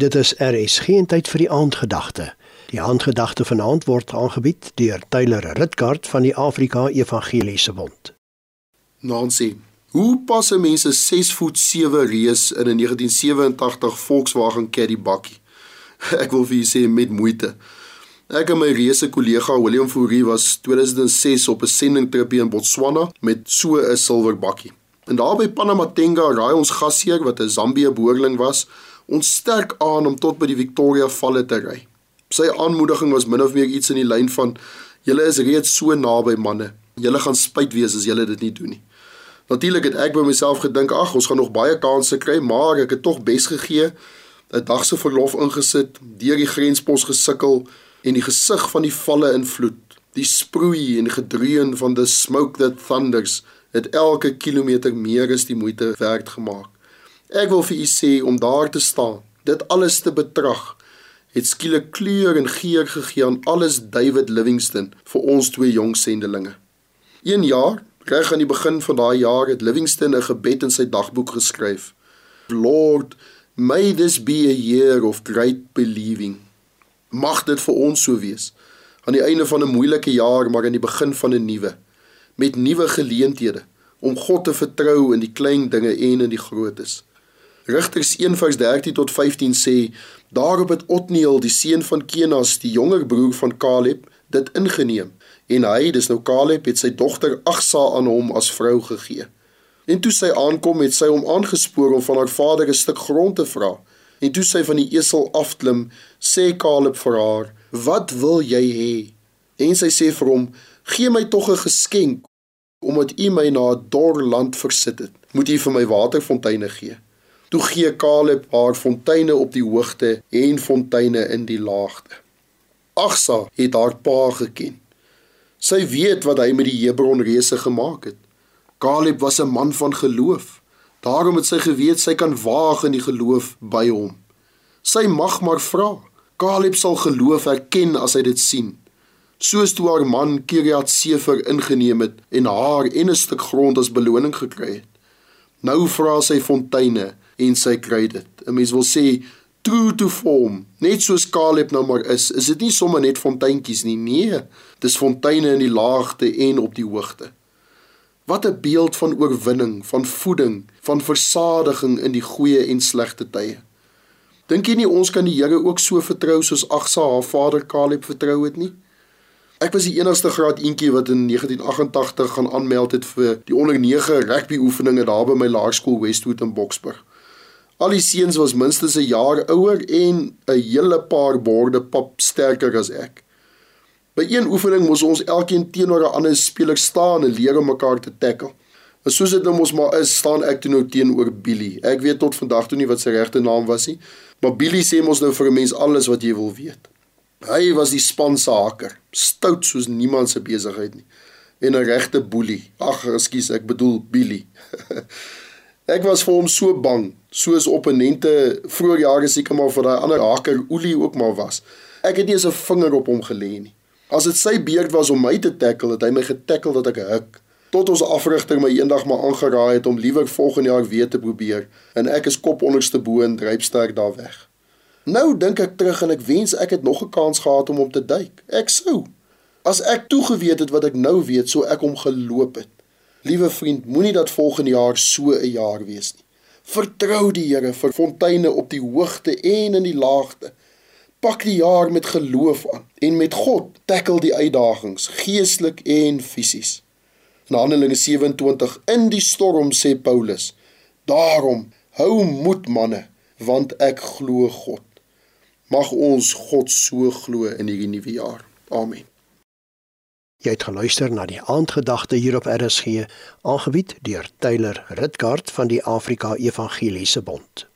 Dit is RSG en tyd vir die aandgedagte. Die aandgedagte vanaand word aangebied deur Tyler Ritkaart van die Afrika Evangeliese Bond. Nancy, hoe pas 'n mens 'n 6 voet 7 reus in 'n 1987 Volkswagen Caddy bakkie? Ek wil vir u sê met moeite. Ek en my reuse kollega William Fourie was 2006 op 'n sendingtripie in Botswana met so 'n silwer bakkie. En daar by Panamatenga raai ons gasheer wat 'n Zambië boerling was, ons sterk aan om tot by die Victoria Valle te ry. Sy aanmoediging was min of meer iets in die lyn van: "Julle is reeds so naby manne. Julle gaan spyt wees as julle dit nie doen nie." Natuurlik het ek by myself gedink: "Ag, ons gaan nog baie kansse kry, maar ek het tog bes gegee." 'n Dag se verlof ingesit, deur die grenspos gesukkel en die gesig van die valle invloed, die sproei en gedreun van the smoke that thunders het elke kilometer meer as die moeite werd gemaak. Ek wil vir u sê om daar te staan, dit alles te betrag, het skielik kleur en geur gegee aan alles David Livingston vir ons twee jong sendelinge. Een jaar, reg aan die begin van daai jaar het Livingston 'n gebed in sy dagboek geskryf. Lord, may this be a year of great believing. Mag dit vir ons so wees aan die einde van 'n moeilike jaar, maar aan die begin van 'n nuwe met nuwe geleenthede om God te vertrou in die klein dinge en in die grootes. Rigters 1:13 tot 15 sê: Daarop het Otniel, die seun van Kenas, die jonger broer van Caleb, dit ingeneem en hy, dis nou Caleb, het sy dogter Agsa aan hom as vrou gegee. En toe sy aankom, het sy hom aangespoor om van haar vader 'n stuk grond te vra. En toe sy van die esel afklim, sê Caleb vir haar: "Wat wil jy hê?" En sy sê vir hom: "Gee my tog 'n geskenk omdat u my na 'n dor land versit het, moet u vir my waterfonteine gee. Toe gee Caleb haar fonteine op die hoogte en fonteine in die laagte. Agsa het haar pa geken. Sy weet wat hy met die Hebron reuse gemaak het. Caleb was 'n man van geloof. Daarom het sy geweet sy kan waag in die geloof by hom. Sy mag maar vra. Caleb sal geloof erken as hy dit sien soos toe haar man Kiriat Sefer ingeneem het en haar en 'n stuk grond as beloning gekry het. Nou vra sy fonteine en sy kry dit. 'n Mens wil sê true to form, net soos Caleb nou maar is. Is dit nie sommer net fonteintjies nie? Nee, dis fonteine in die laagte en op die hoogte. Wat 'n beeld van oorwinning, van voeding, van versadiging in die goeie en slegte tye. Dink jy nie ons kan die Here ook so vertrou soos Agsa haar vader Caleb vertrou het nie? Ek was die enigste graad eentjie wat in 1988 gaan aanmeld het vir die onder 9 rugby oefeninge daar by my laerskool Westwood in Boksburg. Al die seuns was minstens 'n jaar ouer en 'n hele paar borde pap sterker as ek. By een oefening moes ons elkeen teenoor 'n ander speler staan en leer om mekaar te tackle. En soos dit nou mos maar is, staan ek toe nou teenoor Billy. Ek weet tot vandag toe nie wat sy regte naam was nie, maar Billy sê mos nou vir 'n mens alles wat jy wil weet. Hy was die span se haker, stout soos niemand se besigheid nie en 'n regte boelie. Ag, ekskuus, ek bedoel Billy. ek was vir hom so bang, soos opponente vroeër jare seker maar vir daai ander haker Olie ook maar was. Ek het nie eens 'n vinger op hom gelê nie. As dit sy beurt was om my te tackle, het hy my getackle dat ek huk. Tot ons afrigter my eendag maar aangeraai het om liewer volgende jaar weer te probeer en ek is kop onderste bo en drypsterk daar weg. Nou dink ek terug en ek wens ek het nog 'n kans gehad om hom te duik. Ek sou. As ek toegeweet het wat ek nou weet, sou ek hom geloop het. Liewe vriend, moenie dat volgende jaar so 'n jaar wees nie. Vertrou die Here vir fonteine op die hoogte en in die laagte. Pak die jaar met geloof aan en met God tackle die uitdagings, geestelik en fisies. In Handelinge 27 in die storm sê Paulus: Daarom hou moed manne, want ek glo God. Mag ons God so glo in hierdie nuwe jaar. Amen. Jy het geluister na die aandgedagte hier op RSG, aangebied deur Tyler Ritgard van die Afrika Evangeliese Bond.